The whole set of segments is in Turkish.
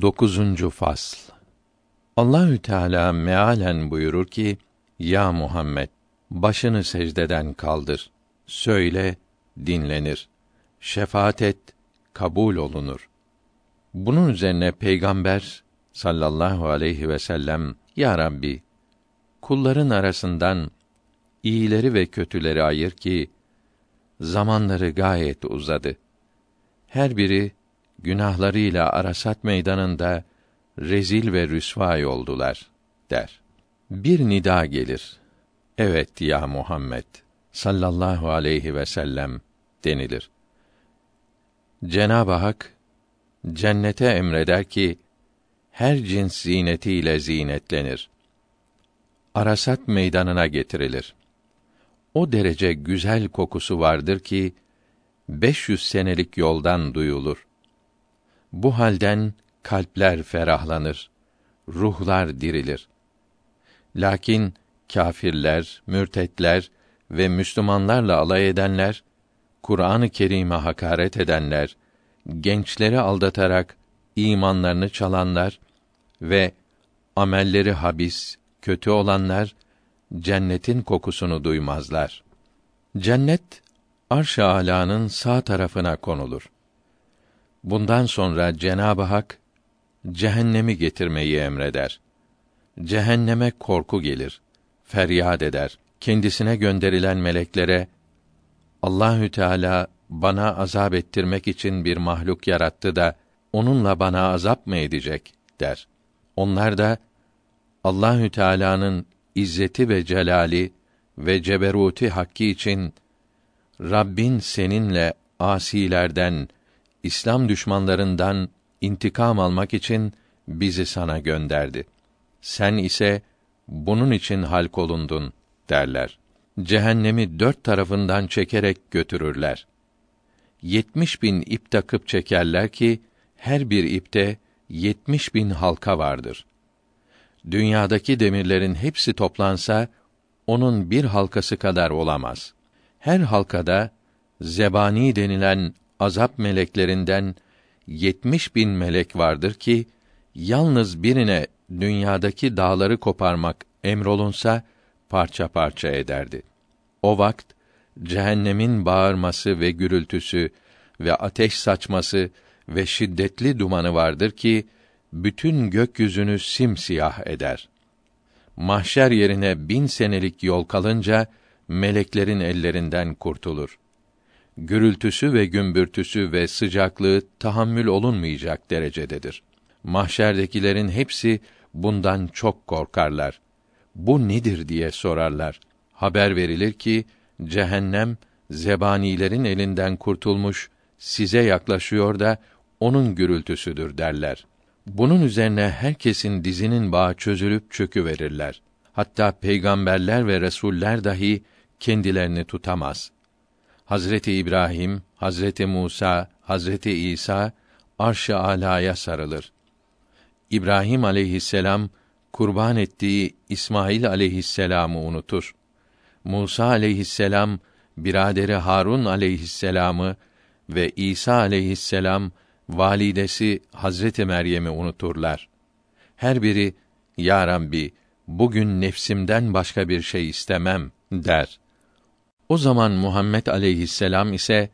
Dokuzuncu fasl. Allahü Teala mealen buyurur ki: Ya Muhammed, başını secdeden kaldır. Söyle, dinlenir. Şefaat et, kabul olunur. Bunun üzerine peygamber sallallahu aleyhi ve sellem ya Rabbi kulların arasından iyileri ve kötüleri ayır ki zamanları gayet uzadı. Her biri günahlarıyla Arasat meydanında rezil ve rüsvay oldular der. Bir nida gelir. Evet ya Muhammed sallallahu aleyhi ve sellem denilir. Cenab-ı Hak cennete emreder ki her cins zinetiyle zinetlenir. Arasat meydanına getirilir. O derece güzel kokusu vardır ki 500 senelik yoldan duyulur. Bu halden kalpler ferahlanır, ruhlar dirilir. Lakin kâfirler, mürtetler ve Müslümanlarla alay edenler, Kur'an-ı Kerim'e hakaret edenler, gençleri aldatarak imanlarını çalanlar ve amelleri habis, kötü olanlar cennetin kokusunu duymazlar. Cennet arş-ı sağ tarafına konulur. Bundan sonra Cenab-ı Hak cehennemi getirmeyi emreder. Cehenneme korku gelir, feryat eder. Kendisine gönderilen meleklere Allahü Teala bana azap ettirmek için bir mahluk yarattı da onunla bana azap mı edecek der. Onlar da Allahü Teala'nın izzeti ve celali ve ceberuti hakkı için Rabbin seninle asilerden İslam düşmanlarından intikam almak için bizi sana gönderdi. Sen ise bunun için halk olundun derler. Cehennemi dört tarafından çekerek götürürler. Yetmiş bin ip takıp çekerler ki her bir ipte yetmiş bin halka vardır. Dünyadaki demirlerin hepsi toplansa onun bir halkası kadar olamaz. Her halkada zebani denilen azap meleklerinden yetmiş bin melek vardır ki yalnız birine dünyadaki dağları koparmak emrolunsa parça parça ederdi. O vakt cehennemin bağırması ve gürültüsü ve ateş saçması ve şiddetli dumanı vardır ki bütün gökyüzünü simsiyah eder. Mahşer yerine bin senelik yol kalınca meleklerin ellerinden kurtulur gürültüsü ve gümbürtüsü ve sıcaklığı tahammül olunmayacak derecededir. Mahşerdekilerin hepsi bundan çok korkarlar. Bu nedir diye sorarlar. Haber verilir ki cehennem zebanilerin elinden kurtulmuş, size yaklaşıyor da onun gürültüsüdür derler. Bunun üzerine herkesin dizinin bağı çözülüp çökü verirler. Hatta peygamberler ve resuller dahi kendilerini tutamaz. Hazreti İbrahim, Hazreti Musa, Hazreti İsa arş-ı alaya sarılır. İbrahim aleyhisselam kurban ettiği İsmail aleyhisselamı unutur. Musa aleyhisselam biraderi Harun aleyhisselamı ve İsa aleyhisselam validesi Hazreti Meryem'i unuturlar. Her biri ya Rabbi bugün nefsimden başka bir şey istemem der. O zaman Muhammed aleyhisselam ise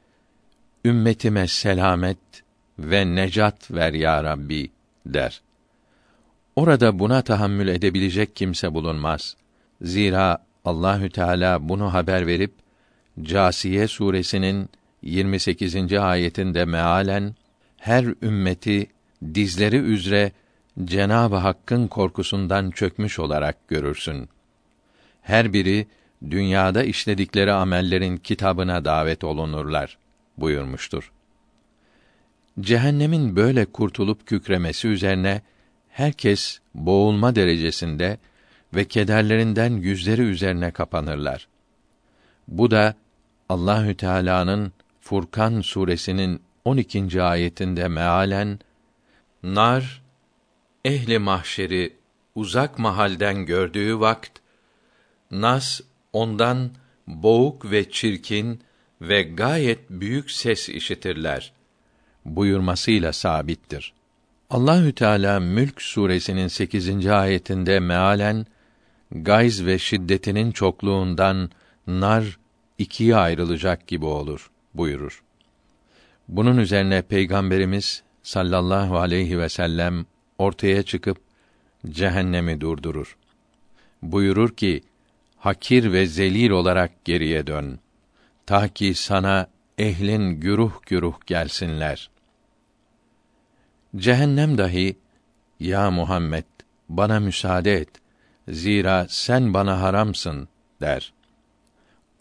ümmetime selamet ve necat ver ya Rabbi der. Orada buna tahammül edebilecek kimse bulunmaz. Zira Allahü Teala bunu haber verip Câsiye suresinin 28. ayetinde mealen her ümmeti dizleri üzere Cenab-ı Hakk'ın korkusundan çökmüş olarak görürsün. Her biri dünyada işledikleri amellerin kitabına davet olunurlar buyurmuştur. Cehennemin böyle kurtulup kükremesi üzerine herkes boğulma derecesinde ve kederlerinden yüzleri üzerine kapanırlar. Bu da Allahü Teala'nın Furkan suresinin 12. ayetinde mealen nar ehli mahşeri uzak mahalden gördüğü vakt nas ondan boğuk ve çirkin ve gayet büyük ses işitirler buyurmasıyla sabittir. Allahü Teala Mülk suresinin 8. ayetinde mealen gayz ve şiddetinin çokluğundan nar ikiye ayrılacak gibi olur buyurur. Bunun üzerine Peygamberimiz sallallahu aleyhi ve sellem ortaya çıkıp cehennemi durdurur. Buyurur ki: Hakir ve zelil olarak geriye dön. Ta ki sana ehlin güruh güruh gelsinler. Cehennem dahi ya Muhammed bana müsaade et. Zira sen bana haramsın der.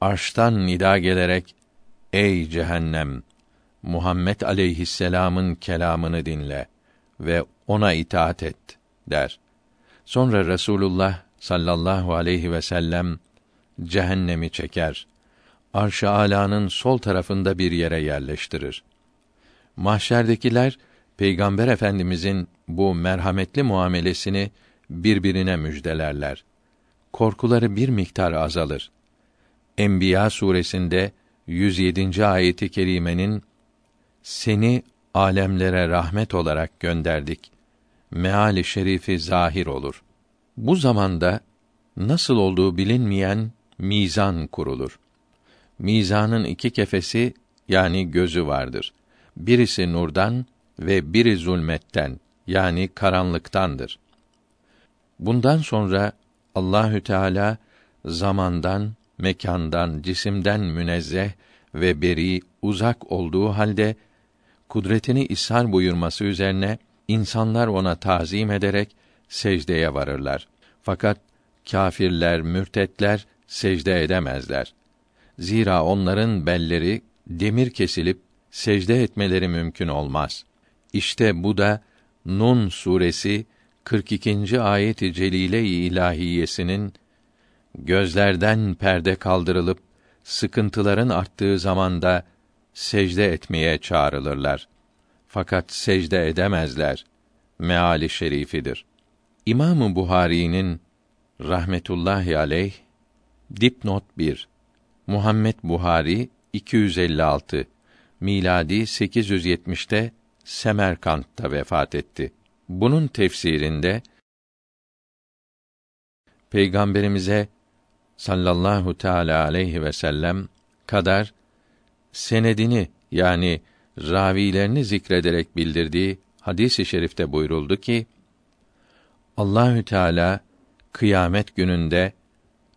Arştan nida gelerek ey cehennem Muhammed aleyhisselam'ın kelamını dinle ve ona itaat et der. Sonra Resulullah sallallahu aleyhi ve sellem cehennemi çeker. Arş-ı Ala'nın sol tarafında bir yere yerleştirir. Mahşerdekiler Peygamber Efendimizin bu merhametli muamelesini birbirine müjdelerler. Korkuları bir miktar azalır. Enbiya suresinde 107. ayeti kerimenin seni alemlere rahmet olarak gönderdik. Meali şerifi zahir olur. Bu zamanda nasıl olduğu bilinmeyen mizan kurulur. Mizanın iki kefesi yani gözü vardır. Birisi nurdan ve biri zulmetten yani karanlıktandır. Bundan sonra Allahü Teala zamandan, mekandan, cisimden münezzeh ve beri, uzak olduğu halde kudretini ishar buyurması üzerine insanlar ona tazim ederek secdeye varırlar. Fakat kâfirler, mürtetler secde edemezler. Zira onların belleri demir kesilip secde etmeleri mümkün olmaz. İşte bu da Nun suresi 42. ayet-i celile-i ilahiyesinin gözlerden perde kaldırılıp sıkıntıların arttığı zamanda secde etmeye çağrılırlar. Fakat secde edemezler. Meali şerifidir. İmamı Buhari'nin rahmetullahi aleyh dipnot 1 Muhammed Buhari 256 miladi 870'te Semerkant'ta vefat etti. Bunun tefsirinde Peygamberimize sallallahu teala aleyhi ve sellem kadar senedini yani ravilerini zikrederek bildirdiği hadis-i şerifte buyuruldu ki Allahü Teala kıyamet gününde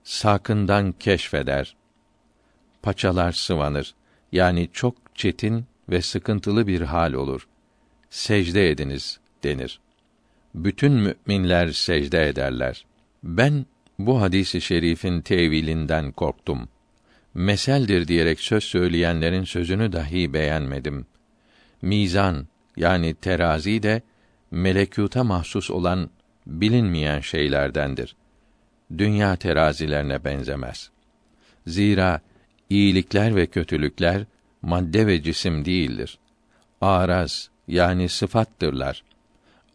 sakından keşfeder. Paçalar sıvanır. Yani çok çetin ve sıkıntılı bir hal olur. Secde ediniz denir. Bütün müminler secde ederler. Ben bu hadisi şerifin tevilinden korktum. Meseldir diyerek söz söyleyenlerin sözünü dahi beğenmedim. Mizan yani terazi de melekûta mahsus olan bilinmeyen şeylerdendir. Dünya terazilerine benzemez. Zira iyilikler ve kötülükler madde ve cisim değildir. Araz yani sıfattırlar.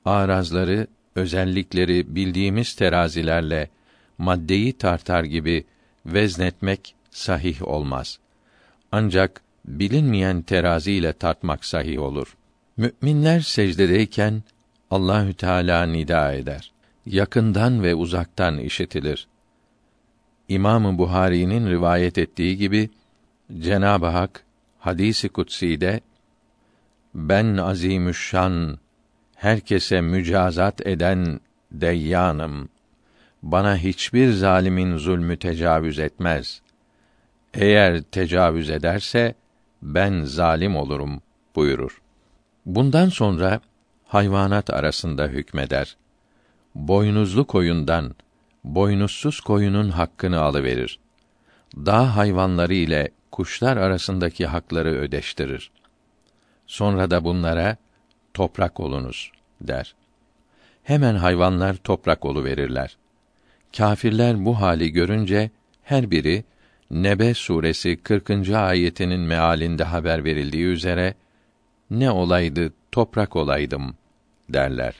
Arazları, özellikleri bildiğimiz terazilerle maddeyi tartar gibi veznetmek sahih olmaz. Ancak bilinmeyen terazi ile tartmak sahih olur. Müminler secdedeyken Allahü Teala nida eder. Yakından ve uzaktan işitilir. İmamı Buhari'nin rivayet ettiği gibi Cenab-ı Hak hadisi kutsi'de ben azimüşşan herkese mücazat eden deyyanım. Bana hiçbir zalimin zulmü tecavüz etmez. Eğer tecavüz ederse ben zalim olurum buyurur. Bundan sonra hayvanat arasında hükmeder. Boynuzlu koyundan boynuzsuz koyunun hakkını alıverir. Dağ hayvanları ile kuşlar arasındaki hakları ödeştirir. Sonra da bunlara toprak olunuz der. Hemen hayvanlar toprak olu verirler. Kâfirler bu hali görünce her biri Nebe suresi 40. ayetinin mealinde haber verildiği üzere ne olaydı toprak olaydım derler.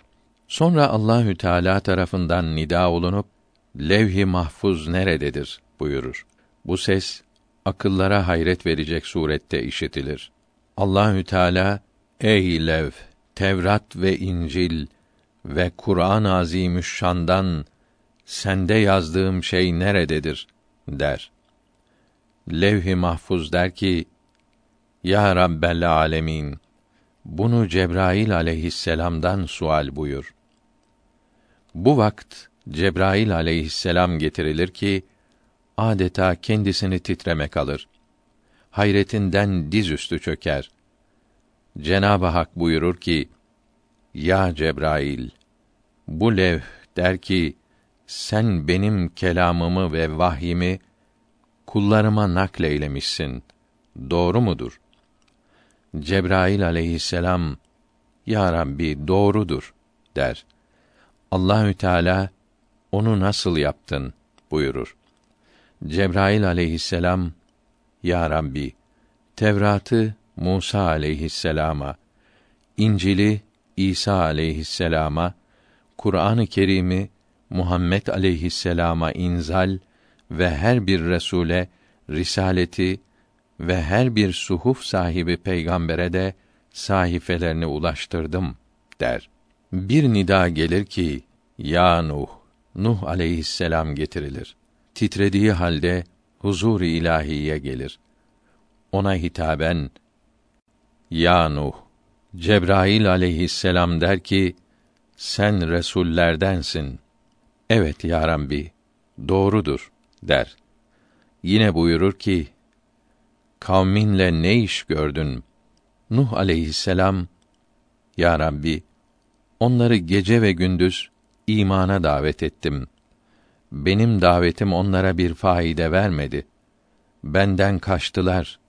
Sonra Allahü Teala tarafından nida olunup levh-i mahfuz nerededir buyurur. Bu ses akıllara hayret verecek surette işitilir. Allahü Teala ey lev Tevrat ve İncil ve Kur'an-ı Azimüşşan'dan sende yazdığım şey nerededir der. Levh-i Mahfuz der ki: Ya Rabbel Alemin, bunu Cebrail aleyhisselam'dan sual buyur. Bu vakt Cebrail aleyhisselam getirilir ki adeta kendisini titremek alır. Hayretinden dizüstü çöker. Cenab-ı Hak buyurur ki: Ya Cebrail, bu levh der ki sen benim kelamımı ve vahyimi kullarıma nakleylemişsin. Doğru mudur? Cebrail aleyhisselam Ya Rabbi doğrudur der. Allahü Teala onu nasıl yaptın buyurur. Cebrail aleyhisselam Ya Rabbi Tevrat'ı Musa aleyhisselama, İncil'i İsa aleyhisselama, Kur'an-ı Kerim'i Muhammed aleyhisselama inzal ve her bir resule risaleti ve her bir suhuf sahibi peygambere de sahifelerini ulaştırdım der. Bir nida gelir ki ya Nuh Nuh aleyhisselam getirilir. Titrediği halde huzur ilahiye gelir. Ona hitaben Ya Nuh Cebrail aleyhisselam der ki sen resullerdensin. Evet ya Rabbi, doğrudur der. Yine buyurur ki kavminle ne iş gördün? Nuh aleyhisselam Ya Rabbi onları gece ve gündüz imana davet ettim. Benim davetim onlara bir faide vermedi. Benden kaçtılar.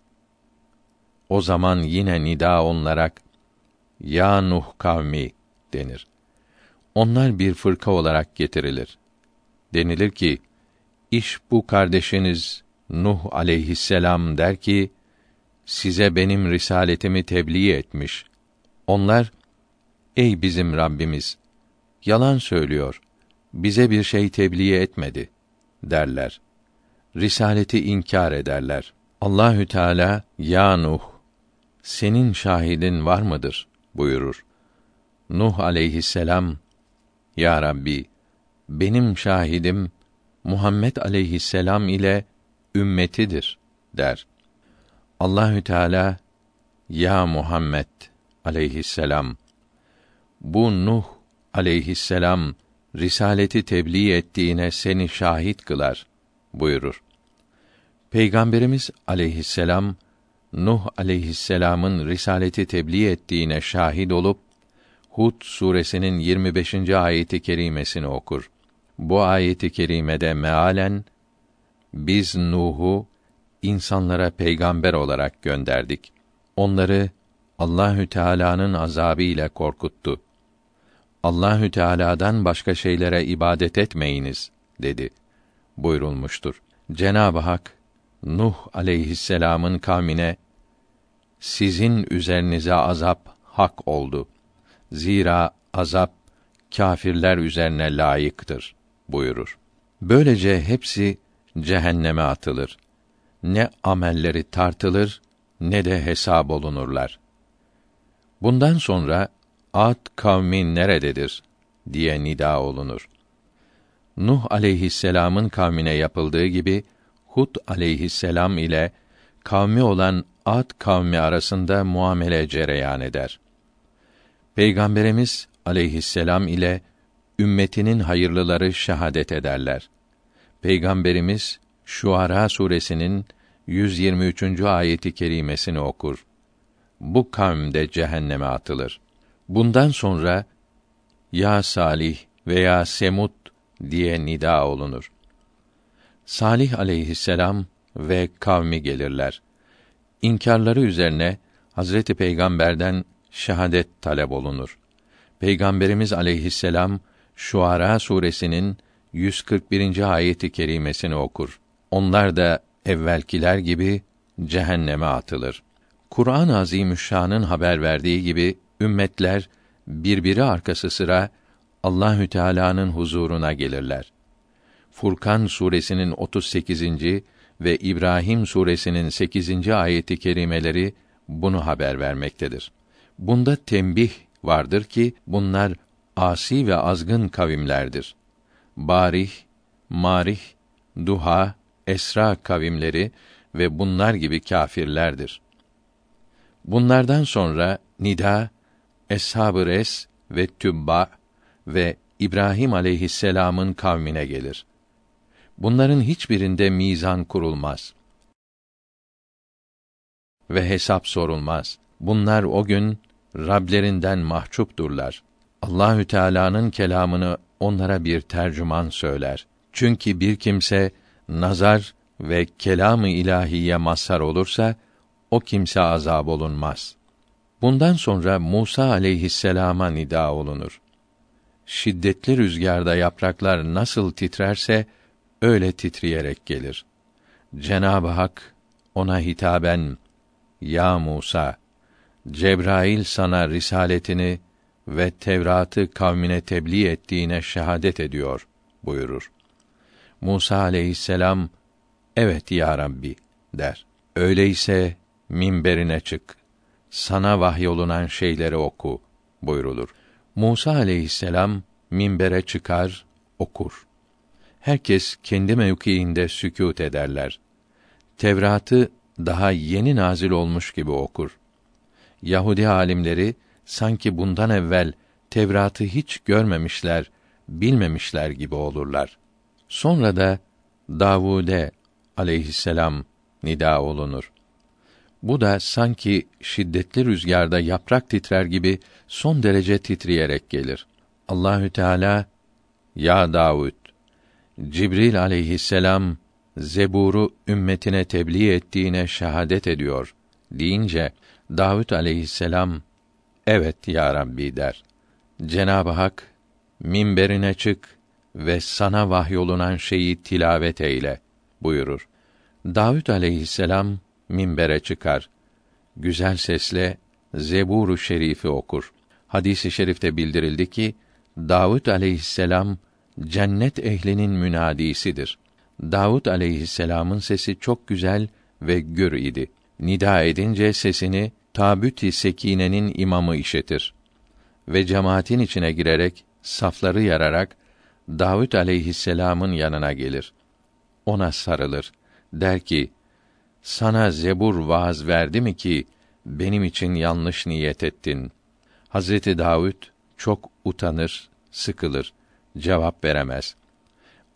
O zaman yine nida onlara Ya Nuh kavmi denir. Onlar bir fırka olarak getirilir. Denilir ki, iş bu kardeşiniz Nuh aleyhisselam der ki, size benim risaletimi tebliğ etmiş. Onlar, ey bizim Rabbimiz, yalan söylüyor, bize bir şey tebliğ etmedi, derler. Risaleti inkar ederler. Allahü Teala, ya Nuh, senin şahidin var mıdır? buyurur. Nuh aleyhisselam, ya Rabbi, benim şahidim Muhammed aleyhisselam ile ümmetidir der. Allahü Teala ya Muhammed aleyhisselam bu Nuh aleyhisselam risaleti tebliğ ettiğine seni şahit kılar buyurur. Peygamberimiz aleyhisselam Nuh aleyhisselamın risaleti tebliğ ettiğine şahit olup Hud suresinin 25. ayeti kerimesini okur. Bu ayeti kerimede mealen biz Nuh'u insanlara peygamber olarak gönderdik. Onları Allahü Teala'nın azabı ile korkuttu. Allahü Teala'dan başka şeylere ibadet etmeyiniz dedi buyurulmuştur. Cenab-ı Hak Nuh aleyhisselam'ın kavmine sizin üzerinize azap hak oldu. Zira azap kâfirler üzerine layıktır buyurur. Böylece hepsi cehenneme atılır. Ne amelleri tartılır ne de hesap olunurlar. Bundan sonra Ad kavmi nerededir diye nida olunur. Nuh aleyhisselam'ın kavmine yapıldığı gibi Hud aleyhisselam ile kavmi olan Ad kavmi arasında muamele cereyan eder. Peygamberimiz aleyhisselam ile ümmetinin hayırlıları şehadet ederler. Peygamberimiz Şuara suresinin 123. ayeti kerimesini okur. Bu kavm de cehenneme atılır. Bundan sonra ya Salih veya Semut diye nida olunur. Salih aleyhisselam ve kavmi gelirler. İnkarları üzerine Hazreti Peygamber'den şehadet talep olunur. Peygamberimiz aleyhisselam Şuara suresinin 141. ayeti kerimesini okur. Onlar da evvelkiler gibi cehenneme atılır. Kur'an-ı Azimüşşan'ın haber verdiği gibi ümmetler birbiri arkası sıra Allahü Teala'nın huzuruna gelirler. Furkan suresinin 38. ve İbrahim suresinin 8. ayeti kerimeleri bunu haber vermektedir. Bunda tembih vardır ki bunlar asi ve azgın kavimlerdir. Barih, Marih, Duha, Esra kavimleri ve bunlar gibi kâfirlerdir. Bunlardan sonra Nida, Eshab-ı Res ve Tübba ve İbrahim aleyhisselam'ın kavmine gelir. Bunların hiçbirinde mizan kurulmaz ve hesap sorulmaz. Bunlar o gün Rablerinden mahcupdurlar. Allahü Teala'nın kelamını onlara bir tercüman söyler. Çünkü bir kimse nazar ve kelamı ilahiye mazhar olursa o kimse azab olunmaz. Bundan sonra Musa aleyhisselama nida olunur. Şiddetli rüzgarda yapraklar nasıl titrerse öyle titreyerek gelir. Cenab-ı Hak ona hitaben Ya Musa Cebrail sana risaletini ve Tevrat'ı kavmine tebliğ ettiğine şehadet ediyor buyurur. Musa aleyhisselam evet ya Rabbi der. Öyleyse minberine çık. Sana vahyolunan şeyleri oku buyrulur. Musa aleyhisselam minbere çıkar, okur. Herkes kendi mevkiinde sükût ederler. Tevrat'ı daha yeni nazil olmuş gibi okur. Yahudi alimleri sanki bundan evvel Tevrat'ı hiç görmemişler, bilmemişler gibi olurlar. Sonra da Davude aleyhisselam nida olunur. Bu da sanki şiddetli rüzgarda yaprak titrer gibi son derece titreyerek gelir. Allahü Teala ya Davud Cibril aleyhisselam Zebur'u ümmetine tebliğ ettiğine şehadet ediyor deyince Davud aleyhisselam evet ya Rabbi der. Cenab-ı Hak minberine çık ve sana vahyolunan şeyi tilavet eyle buyurur. Davud aleyhisselam minbere çıkar. Güzel sesle Zeburu Şerifi okur. Hadisi i şerifte bildirildi ki Davud aleyhisselam cennet ehlinin münadisidir. Davud aleyhisselamın sesi çok güzel ve gür idi. Nida edince sesini Tabüt-i Sekine'nin imamı işitir ve cemaatin içine girerek safları yararak Davud aleyhisselam'ın yanına gelir. Ona sarılır. Der ki: Sana zebur vaaz verdi mi ki benim için yanlış niyet ettin? Hazreti Davud çok utanır, sıkılır, cevap veremez.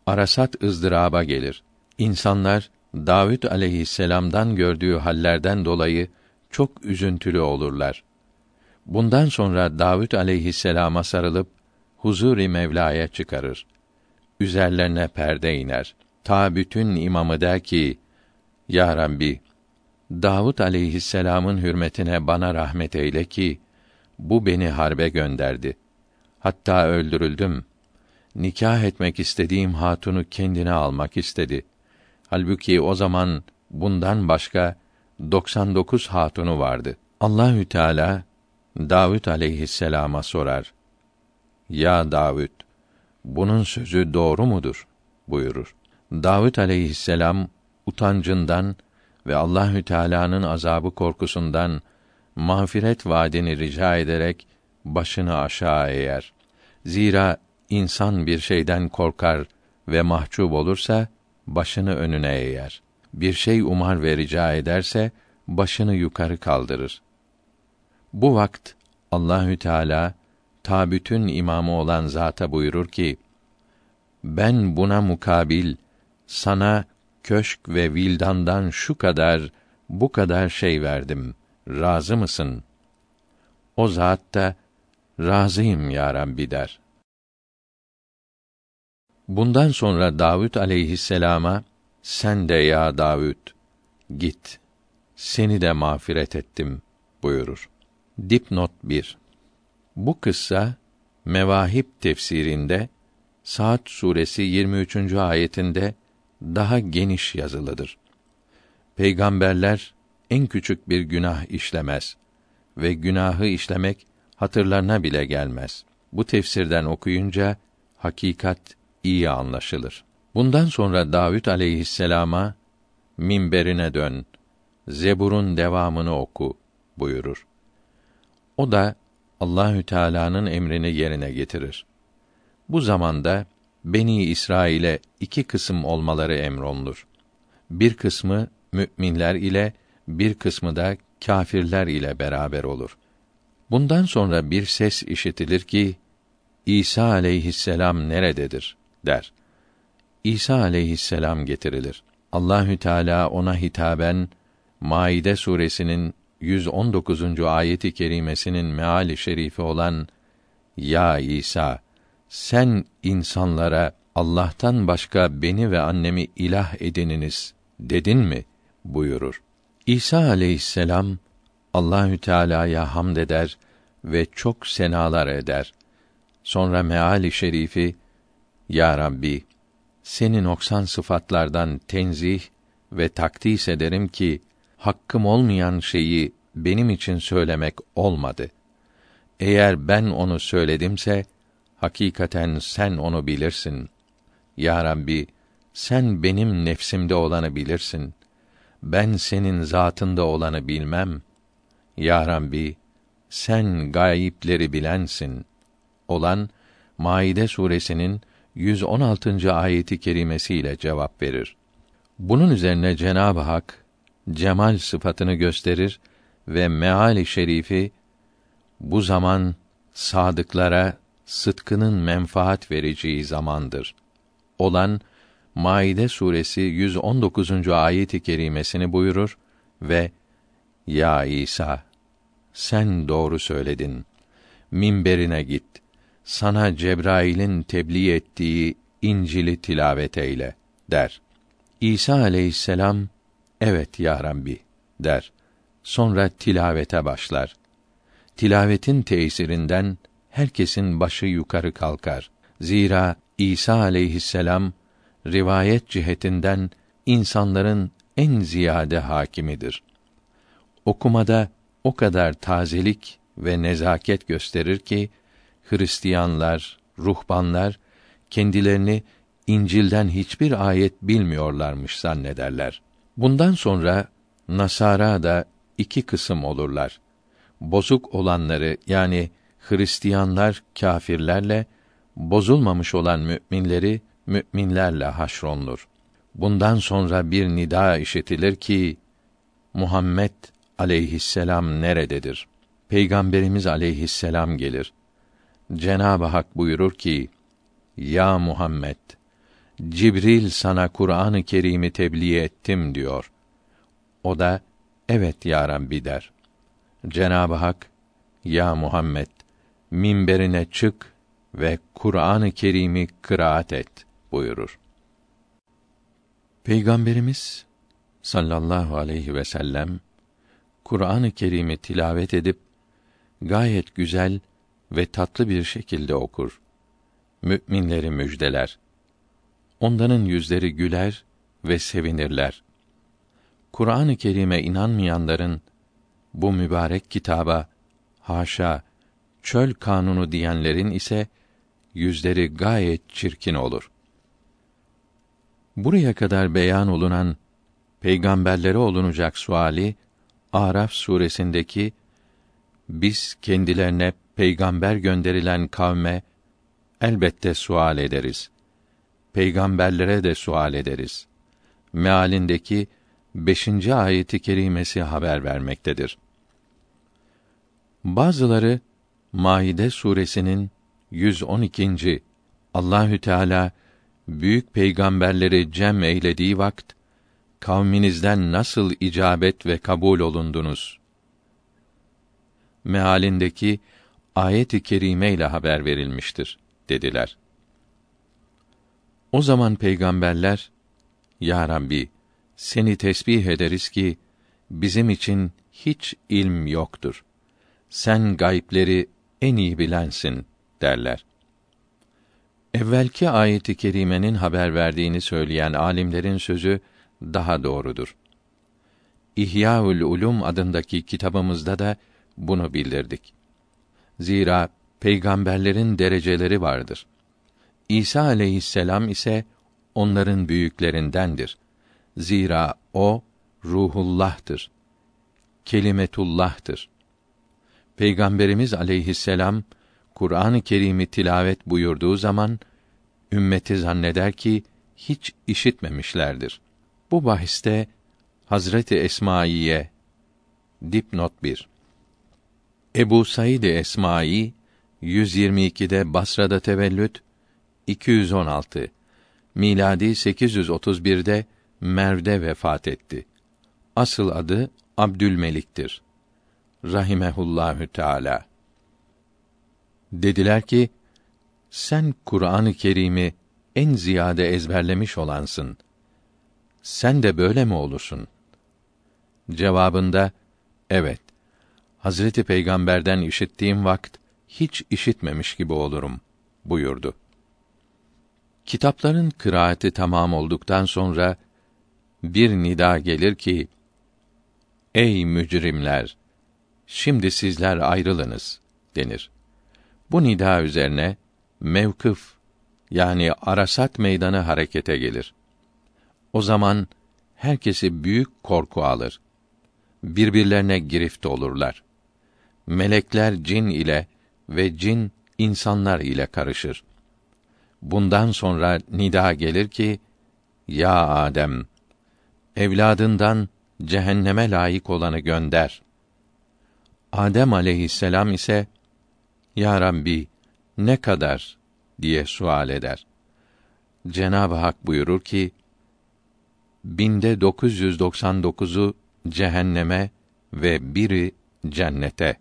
Arasat ızdıraba gelir. İnsanlar Davud aleyhisselam'dan gördüğü hallerden dolayı çok üzüntülü olurlar. Bundan sonra Davud aleyhisselama sarılıp huzur-i Mevla'ya çıkarır. Üzerlerine perde iner. Ta bütün imamı der ki: Ya Rabbi, Davud aleyhisselamın hürmetine bana rahmet eyle ki bu beni harbe gönderdi. Hatta öldürüldüm. Nikah etmek istediğim hatunu kendine almak istedi. Halbuki o zaman bundan başka 99 hatunu vardı. Allahü Teala Davud aleyhisselama sorar. Ya Davud, bunun sözü doğru mudur? buyurur. Davud aleyhisselam utancından ve Allahü Teala'nın azabı korkusundan mağfiret vaadini rica ederek başını aşağı eğer. Zira insan bir şeyden korkar ve mahcup olursa başını önüne eğer. Bir şey umar ve rica ederse başını yukarı kaldırır. Bu vakt Allahü Teala ta bütün imamı olan zata buyurur ki: Ben buna mukabil sana köşk ve vildandan şu kadar bu kadar şey verdim. Razı mısın? O zat da razıyım ya Rabbi der. Bundan sonra Davud aleyhisselama sen de ya Davud git seni de mağfiret ettim buyurur. Dipnot 1 Bu kıssa Mevahip tefsirinde Saat suresi 23. ayetinde daha geniş yazılıdır. Peygamberler en küçük bir günah işlemez ve günahı işlemek hatırlarına bile gelmez. Bu tefsirden okuyunca hakikat iyi anlaşılır. Bundan sonra Davud aleyhisselama minberine dön, Zebur'un devamını oku buyurur. O da Allahü Teala'nın emrini yerine getirir. Bu zamanda Beni İsrail'e iki kısım olmaları emrolunur. Bir kısmı müminler ile, bir kısmı da kâfirler ile beraber olur. Bundan sonra bir ses işitilir ki İsa aleyhisselam nerededir der. İsa aleyhisselam getirilir. Allahü Teala ona hitaben Maide suresinin 119. ayeti kerimesinin meali şerifi olan Ya İsa sen insanlara Allah'tan başka beni ve annemi ilah edininiz dedin mi buyurur. İsa aleyhisselam Allahü Teala'ya hamd eder ve çok senalar eder. Sonra meali şerifi Ya Rabbi seni noksan sıfatlardan tenzih ve takdis ederim ki hakkım olmayan şeyi benim için söylemek olmadı. Eğer ben onu söyledimse hakikaten sen onu bilirsin. Ya Rabbi sen benim nefsimde olanı bilirsin. Ben senin zatında olanı bilmem. Ya Rabbi sen gayipleri bilensin. Olan Maide suresinin 116. ayeti kerimesiyle cevap verir. Bunun üzerine Cenab-ı Hak cemal sıfatını gösterir ve meali şerifi bu zaman sadıklara sıtkının menfaat vereceği zamandır. Olan Maide suresi 119. ayeti kerimesini buyurur ve Ya İsa sen doğru söyledin. Minberine git. Sana Cebrail'in tebliğ ettiği İncil'i tilavet eyle der. İsa aleyhisselam evet ya Rabbi der. Sonra tilavete başlar. Tilavetin tesirinden herkesin başı yukarı kalkar. Zira İsa aleyhisselam rivayet cihetinden insanların en ziyade hakimidir. Okumada o kadar tazelik ve nezaket gösterir ki Hristiyanlar, ruhbanlar kendilerini İncil'den hiçbir ayet bilmiyorlarmış zannederler. Bundan sonra Nasara da iki kısım olurlar. Bozuk olanları yani Hristiyanlar kâfirlerle, bozulmamış olan müminleri müminlerle haşronlur. Bundan sonra bir nida işitilir ki Muhammed aleyhisselam nerededir? Peygamberimiz aleyhisselam gelir. Cenab-ı Hak buyurur ki: Ya Muhammed, Cibril sana Kur'an-ı Kerim'i tebliğ ettim diyor. O da evet ya Rabbi der. Cenab-ı Hak ya Muhammed minberine çık ve Kur'an-ı Kerim'i kıraat et buyurur. Peygamberimiz sallallahu aleyhi ve sellem Kur'an-ı Kerim'i tilavet edip gayet güzel ve tatlı bir şekilde okur. Müminleri müjdeler. Onların yüzleri güler ve sevinirler. Kur'an-ı Kerim'e inanmayanların bu mübarek kitaba haşa çöl kanunu diyenlerin ise yüzleri gayet çirkin olur. Buraya kadar beyan olunan peygamberlere olunacak suali Araf suresindeki biz kendilerine peygamber gönderilen kavme elbette sual ederiz. Peygamberlere de sual ederiz. Mealindeki beşinci ayeti kerimesi haber vermektedir. Bazıları Maide suresinin 112. Allahü Teala büyük peygamberleri cem eylediği vakt kavminizden nasıl icabet ve kabul olundunuz? Mealindeki ayet-i kerime ile haber verilmiştir dediler. O zaman peygamberler Ya Rabbi seni tesbih ederiz ki bizim için hiç ilm yoktur. Sen gayipleri en iyi bilensin derler. Evvelki ayeti kerimenin haber verdiğini söyleyen alimlerin sözü daha doğrudur. İhyaül Ulum adındaki kitabımızda da bunu bildirdik. Zira peygamberlerin dereceleri vardır. İsa aleyhisselam ise onların büyüklerindendir. Zira o ruhullah'tır. Kelimetullah'tır. Peygamberimiz aleyhisselam Kur'an-ı Kerim'i tilavet buyurduğu zaman ümmeti zanneder ki hiç işitmemişlerdir. Bu bahiste Hazreti Esmaiye dipnot 1 Ebu Said Esmai 122'de Basra'da tevellüt 216 miladi 831'de Merv'de vefat etti. Asıl adı Abdülmelik'tir. Rahimehullahü Teala. Dediler ki, sen Kur'an-ı Kerim'i en ziyade ezberlemiş olansın. Sen de böyle mi olursun? Cevabında, evet. Hazreti Peygamber'den işittiğim vakt hiç işitmemiş gibi olurum buyurdu. Kitapların kıraati tamam olduktan sonra bir nida gelir ki Ey mücrimler şimdi sizler ayrılınız denir. Bu nida üzerine mevkıf yani Arasat meydanı harekete gelir. O zaman herkesi büyük korku alır. Birbirlerine girift olurlar. Melekler cin ile ve cin insanlar ile karışır. Bundan sonra nida gelir ki, Ya Adem, evladından cehenneme layık olanı gönder. Adem aleyhisselam ise, Ya Rabbi, ne kadar diye sual eder. Cenab-ı Hak buyurur ki, binde 999'u cehenneme ve biri cennete.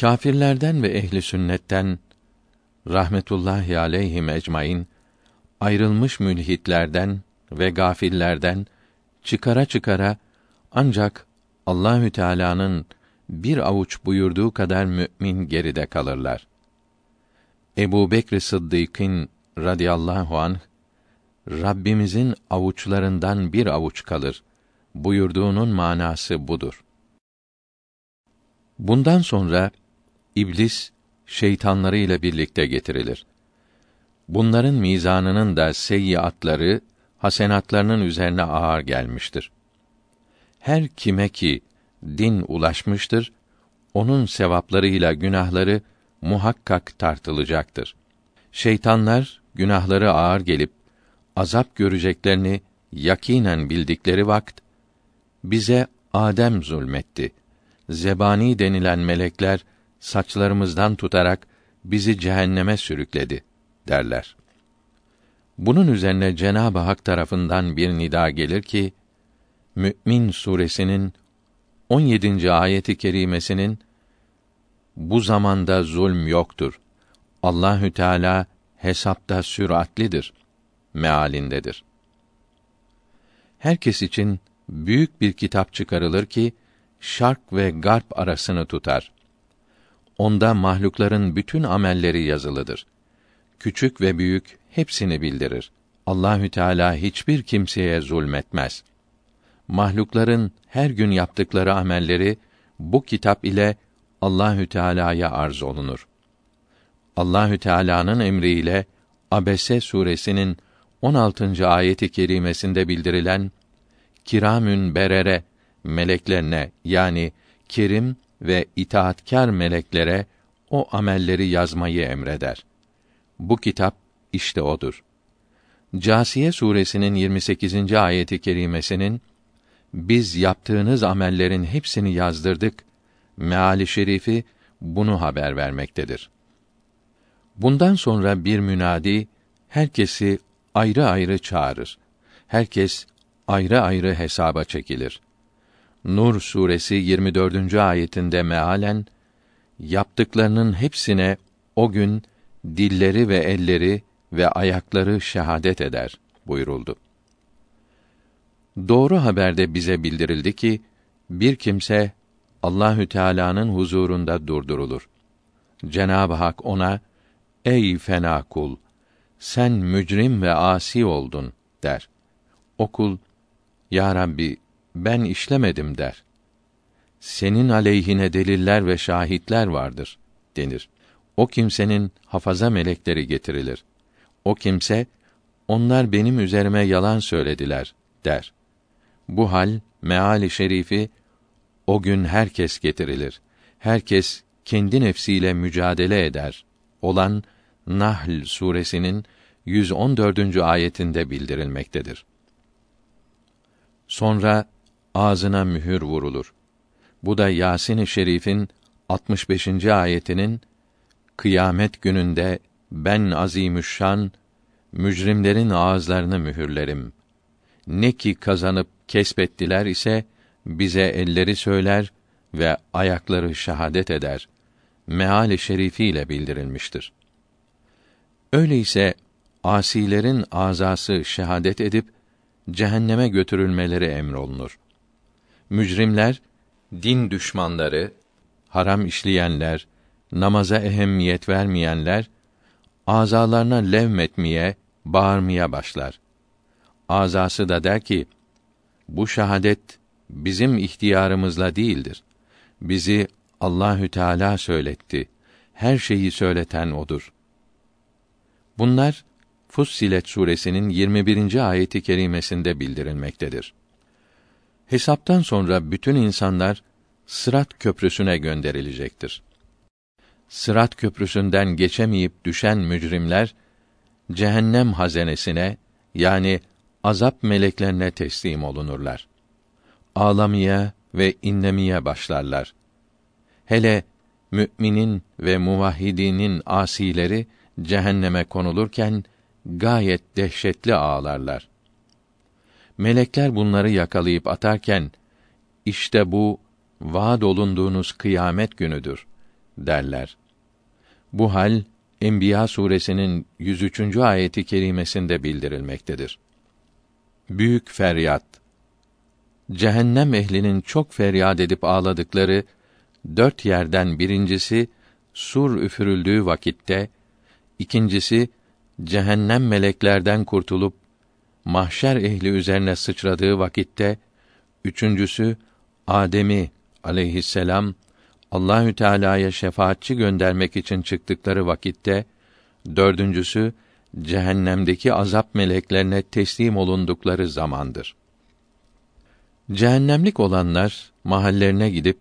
Kâfirlerden ve ehli sünnetten rahmetullahi aleyhim ecmaîn ayrılmış mülhitlerden ve gafillerden çıkara çıkara ancak Allahü Teala'nın bir avuç buyurduğu kadar mümin geride kalırlar. Ebu Bekr Sıddık'ın radıyallahu anh Rabbimizin avuçlarından bir avuç kalır buyurduğunun manası budur. Bundan sonra iblis şeytanları ile birlikte getirilir. Bunların mizanının da seyyiatları hasenatlarının üzerine ağır gelmiştir. Her kime ki din ulaşmıştır, onun sevaplarıyla günahları muhakkak tartılacaktır. Şeytanlar günahları ağır gelip azap göreceklerini yakinen bildikleri vakt bize Adem zulmetti. Zebani denilen melekler saçlarımızdan tutarak bizi cehenneme sürükledi derler. Bunun üzerine Cenab-ı Hak tarafından bir nida gelir ki Mü'min suresinin 17. ayeti kerimesinin bu zamanda zulm yoktur. Allahü Teala hesapta süratlidir mealindedir. Herkes için büyük bir kitap çıkarılır ki şark ve garp arasını tutar. Onda mahlukların bütün amelleri yazılıdır. Küçük ve büyük hepsini bildirir. Allahü Teala hiçbir kimseye zulmetmez. Mahlukların her gün yaptıkları amelleri bu kitap ile Allahü Teala'ya arz olunur. Allahü Teala'nın emriyle Abese suresinin 16. ayeti kerimesinde bildirilen kiramün berere meleklerine yani kerim ve itaatkar meleklere o amelleri yazmayı emreder. Bu kitap işte odur. Câsiye suresinin 28. ayeti kerimesinin biz yaptığınız amellerin hepsini yazdırdık meali şerifi bunu haber vermektedir. Bundan sonra bir münadi herkesi ayrı ayrı çağırır. Herkes ayrı ayrı hesaba çekilir. Nur suresi 24. ayetinde mealen yaptıklarının hepsine o gün dilleri ve elleri ve ayakları şehadet eder buyuruldu. Doğru haberde bize bildirildi ki bir kimse Allahü Teala'nın huzurunda durdurulur. Cenab-ı Hak ona ey fena kul sen mücrim ve asi oldun der. O kul ya Rabbi ben işlemedim der. Senin aleyhine deliller ve şahitler vardır denir. O kimsenin hafaza melekleri getirilir. O kimse onlar benim üzerime yalan söylediler der. Bu hal meali şerifi o gün herkes getirilir. herkes kendi nefsiyle mücadele eder olan Nahl suresinin 114. ayetinde bildirilmektedir. Sonra ağzına mühür vurulur. Bu da Yasin-i Şerif'in 65. ayetinin kıyamet gününde ben azimüşşan mücrimlerin ağızlarını mühürlerim. Ne ki kazanıp kesbettiler ise bize elleri söyler ve ayakları şahadet eder. Meali şerifiyle bildirilmiştir. Öyleyse asilerin azası şehadet edip cehenneme götürülmeleri emrolunur. Mücrimler, din düşmanları, haram işleyenler, namaza ehemmiyet vermeyenler, azalarına levmetmeye, bağırmaya başlar. Azası da der ki, bu şahadet bizim ihtiyarımızla değildir. Bizi Allahü Teala söyletti. Her şeyi söyleten odur. Bunlar Fussilet suresinin 21. ayeti kerimesinde bildirilmektedir. Hesaptan sonra bütün insanlar Sırat köprüsüne gönderilecektir. Sırat köprüsünden geçemeyip düşen mücrimler cehennem hazenesine yani azap meleklerine teslim olunurlar. Ağlamaya ve inlemeye başlarlar. Hele müminin ve muvahhidinin asileri cehenneme konulurken gayet dehşetli ağlarlar. Melekler bunları yakalayıp atarken işte bu vaad olunduğunuz kıyamet günüdür derler. Bu hal Enbiya suresinin 103. ayeti kerimesinde bildirilmektedir. Büyük feryat Cehennem ehlinin çok feryat edip ağladıkları dört yerden birincisi sur üfürüldüğü vakitte, ikincisi cehennem meleklerden kurtulup mahşer ehli üzerine sıçradığı vakitte, üçüncüsü Adem'i aleyhisselam Allahü Teala'ya şefaatçi göndermek için çıktıkları vakitte, dördüncüsü cehennemdeki azap meleklerine teslim olundukları zamandır. Cehennemlik olanlar mahallerine gidip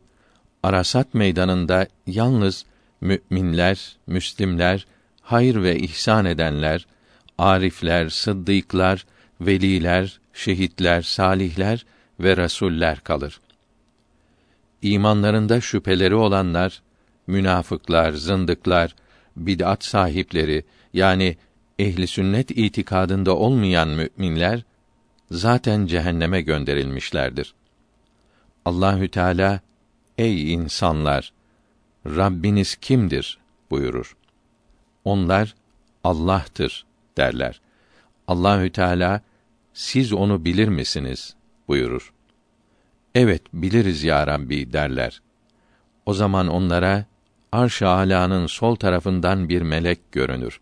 Arasat meydanında yalnız müminler, müslimler, hayır ve ihsan edenler, arifler, sıddıklar, veliler, şehitler, salihler ve rasuller kalır. İmanlarında şüpheleri olanlar, münafıklar, zındıklar, bid'at sahipleri yani ehli sünnet itikadında olmayan müminler zaten cehenneme gönderilmişlerdir. Allahü Teala ey insanlar Rabbiniz kimdir buyurur. Onlar Allah'tır derler. Allahü Teala siz onu bilir misiniz buyurur. Evet biliriz ya Rabbi derler. O zaman onlara arş-ı sol tarafından bir melek görünür.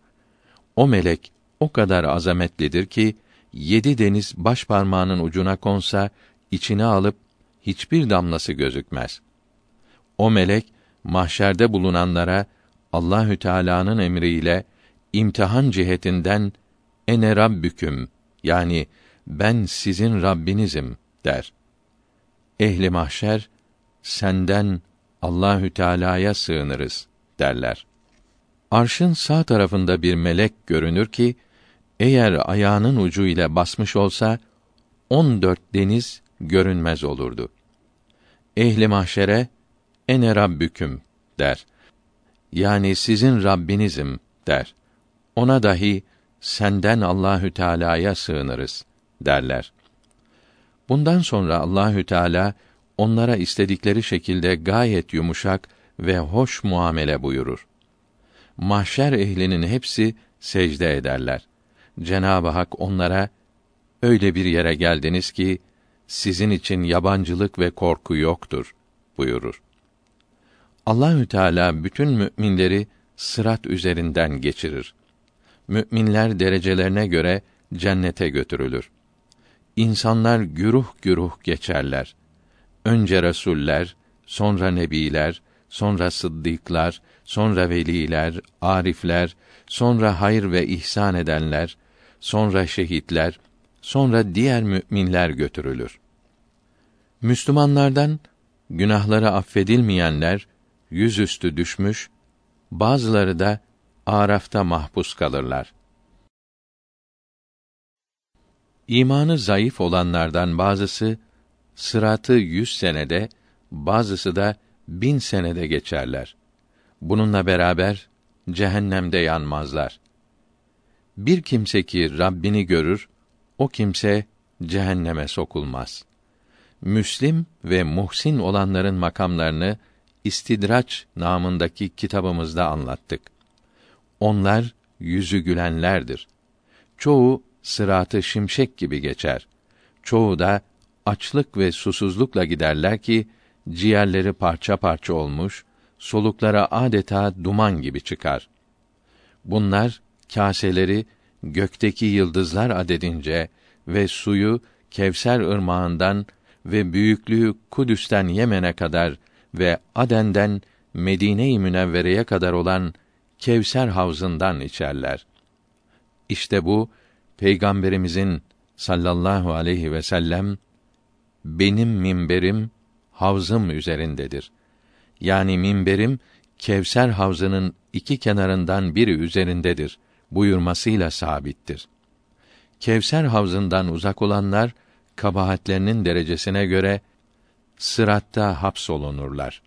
O melek o kadar azametlidir ki yedi deniz baş parmağının ucuna konsa içine alıp hiçbir damlası gözükmez. O melek mahşerde bulunanlara Allahü Teala'nın emriyle imtihan cihetinden ene rabbüküm yani ben sizin Rabbinizim der. Ehli mahşer senden Allahü Teala'ya sığınırız derler. Arşın sağ tarafında bir melek görünür ki eğer ayağının ucu ile basmış olsa on dört deniz görünmez olurdu. Ehli mahşere ene rabbüküm der. Yani sizin Rabbinizim der. Ona dahi senden Allahü Teala'ya sığınırız derler. Bundan sonra Allahü Teala onlara istedikleri şekilde gayet yumuşak ve hoş muamele buyurur. Mahşer ehlinin hepsi secde ederler. Cenab-ı Hak onlara öyle bir yere geldiniz ki sizin için yabancılık ve korku yoktur buyurur. Allahü Teala bütün müminleri sırat üzerinden geçirir. Müminler derecelerine göre cennete götürülür. İnsanlar güruh güruh geçerler. Önce resuller, sonra nebiler, sonra sıddıklar, sonra veliler, arifler, sonra hayır ve ihsan edenler, sonra şehitler, sonra diğer müminler götürülür. Müslümanlardan günahları affedilmeyenler yüzüstü düşmüş, bazıları da Araf'ta mahpus kalırlar. İmanı zayıf olanlardan bazısı sıratı yüz senede, bazısı da bin senede geçerler. Bununla beraber cehennemde yanmazlar. Bir kimse ki Rabbini görür, o kimse cehenneme sokulmaz. Müslim ve muhsin olanların makamlarını İstidraç namındaki kitabımızda anlattık. Onlar yüzü gülenlerdir. Çoğu sıratı şimşek gibi geçer. Çoğu da açlık ve susuzlukla giderler ki ciğerleri parça parça olmuş, soluklara adeta duman gibi çıkar. Bunlar kaseleri gökteki yıldızlar adedince ve suyu Kevser ırmağından ve büyüklüğü Kudüs'ten Yemen'e kadar ve Aden'den Medine-i Münevvere'ye kadar olan Kevser havzından içerler. İşte bu Peygamberimizin sallallahu aleyhi ve sellem benim minberim havzım üzerindedir. Yani minberim Kevser havzının iki kenarından biri üzerindedir buyurmasıyla sabittir. Kevser havzından uzak olanlar kabahatlerinin derecesine göre sıratta hapsolunurlar.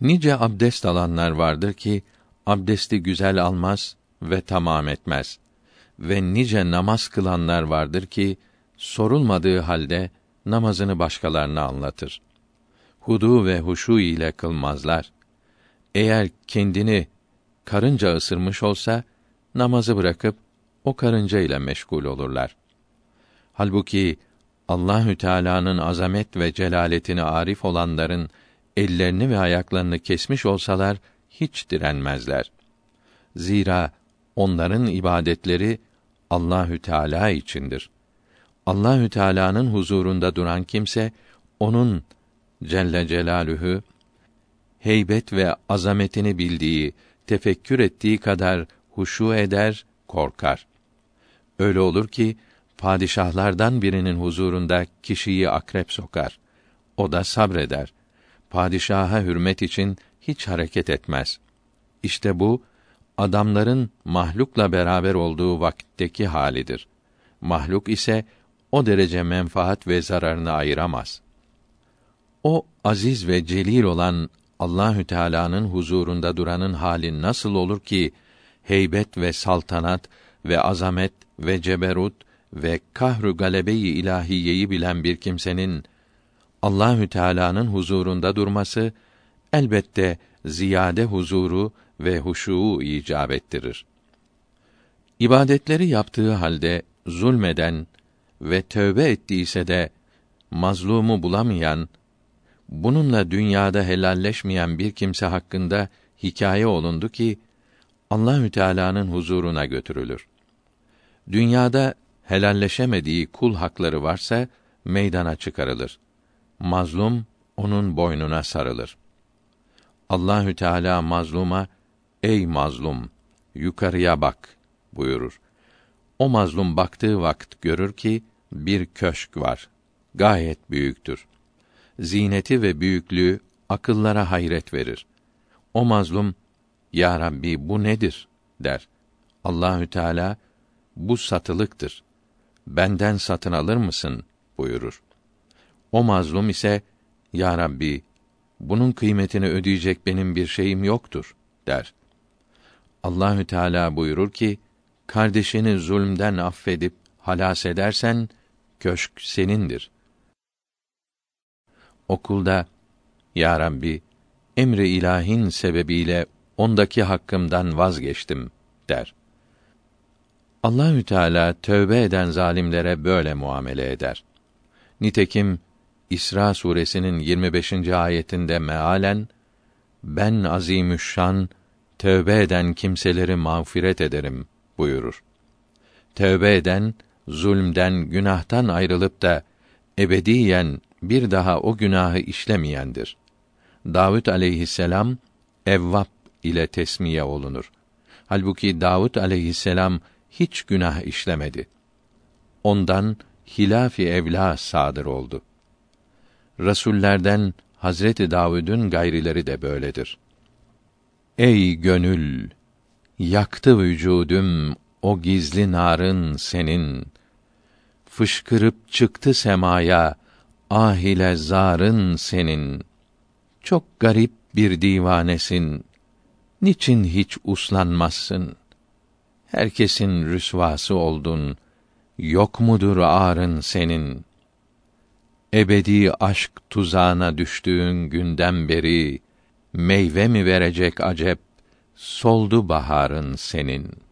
Nice abdest alanlar vardır ki abdesti güzel almaz ve tamam etmez. Ve nice namaz kılanlar vardır ki sorulmadığı halde namazını başkalarına anlatır. Hudu ve huşu ile kılmazlar. Eğer kendini karınca ısırmış olsa namazı bırakıp o karınca ile meşgul olurlar. Halbuki Allahü Teala'nın azamet ve celaletini arif olanların ellerini ve ayaklarını kesmiş olsalar hiç direnmezler. Zira onların ibadetleri Allahü Teala içindir. Allahü Teala'nın huzurunda duran kimse onun Celle Celalühü heybet ve azametini bildiği, tefekkür ettiği kadar huşu eder, korkar. Öyle olur ki padişahlardan birinin huzurunda kişiyi akrep sokar. O da sabreder. Padişaha hürmet için hiç hareket etmez. İşte bu adamların mahlukla beraber olduğu vakitteki halidir. Mahluk ise o derece menfaat ve zararını ayıramaz. O aziz ve celil olan Allahü Teala'nın huzurunda duranın hali nasıl olur ki heybet ve saltanat ve azamet ve ceberut ve kahru galebeyi ilahiyeyi bilen bir kimsenin Allahü Teala'nın huzurunda durması elbette ziyade huzuru ve huşuu icap ettirir. İbadetleri yaptığı halde zulmeden ve tövbe ettiyse de mazlumu bulamayan, bununla dünyada helalleşmeyen bir kimse hakkında hikaye olundu ki Allahü Teala'nın huzuruna götürülür. Dünyada helalleşemediği kul hakları varsa meydana çıkarılır. Mazlum onun boynuna sarılır. Allahü Teala mazluma ey mazlum yukarıya bak buyurur. O mazlum baktığı vakit görür ki bir köşk var. Gayet büyüktür. Zineti ve büyüklüğü akıllara hayret verir. O mazlum ya Rabbi bu nedir der. Allahü Teala bu satılıktır benden satın alır mısın buyurur. O mazlum ise ya Rabbi bunun kıymetini ödeyecek benim bir şeyim yoktur der. Allahü Teala buyurur ki kardeşini zulmden affedip halas edersen köşk senindir. Okulda ya Rabbi emri ilahin sebebiyle ondaki hakkımdan vazgeçtim der. Allahü Teala tövbe eden zalimlere böyle muamele eder. Nitekim İsra suresinin 25. ayetinde mealen ben azimüşşan tövbe eden kimseleri mağfiret ederim buyurur. Tövbe eden zulmden, günahtan ayrılıp da ebediyen bir daha o günahı işlemeyendir. Davud aleyhisselam evvap ile tesmiye olunur. Halbuki Davud aleyhisselam hiç günah işlemedi. Ondan hilafi evla sadır oldu. Rasullerden Hazreti Davud'un gayrileri de böyledir. Ey gönül, yaktı vücudum o gizli narın senin. Fışkırıp çıktı semaya ah ile zarın senin. Çok garip bir divanesin. Niçin hiç uslanmazsın? Herkesin rüsvası oldun. Yok mudur arın senin? Ebedi aşk tuzağına düştüğün günden beri meyve mi verecek acep soldu baharın senin.''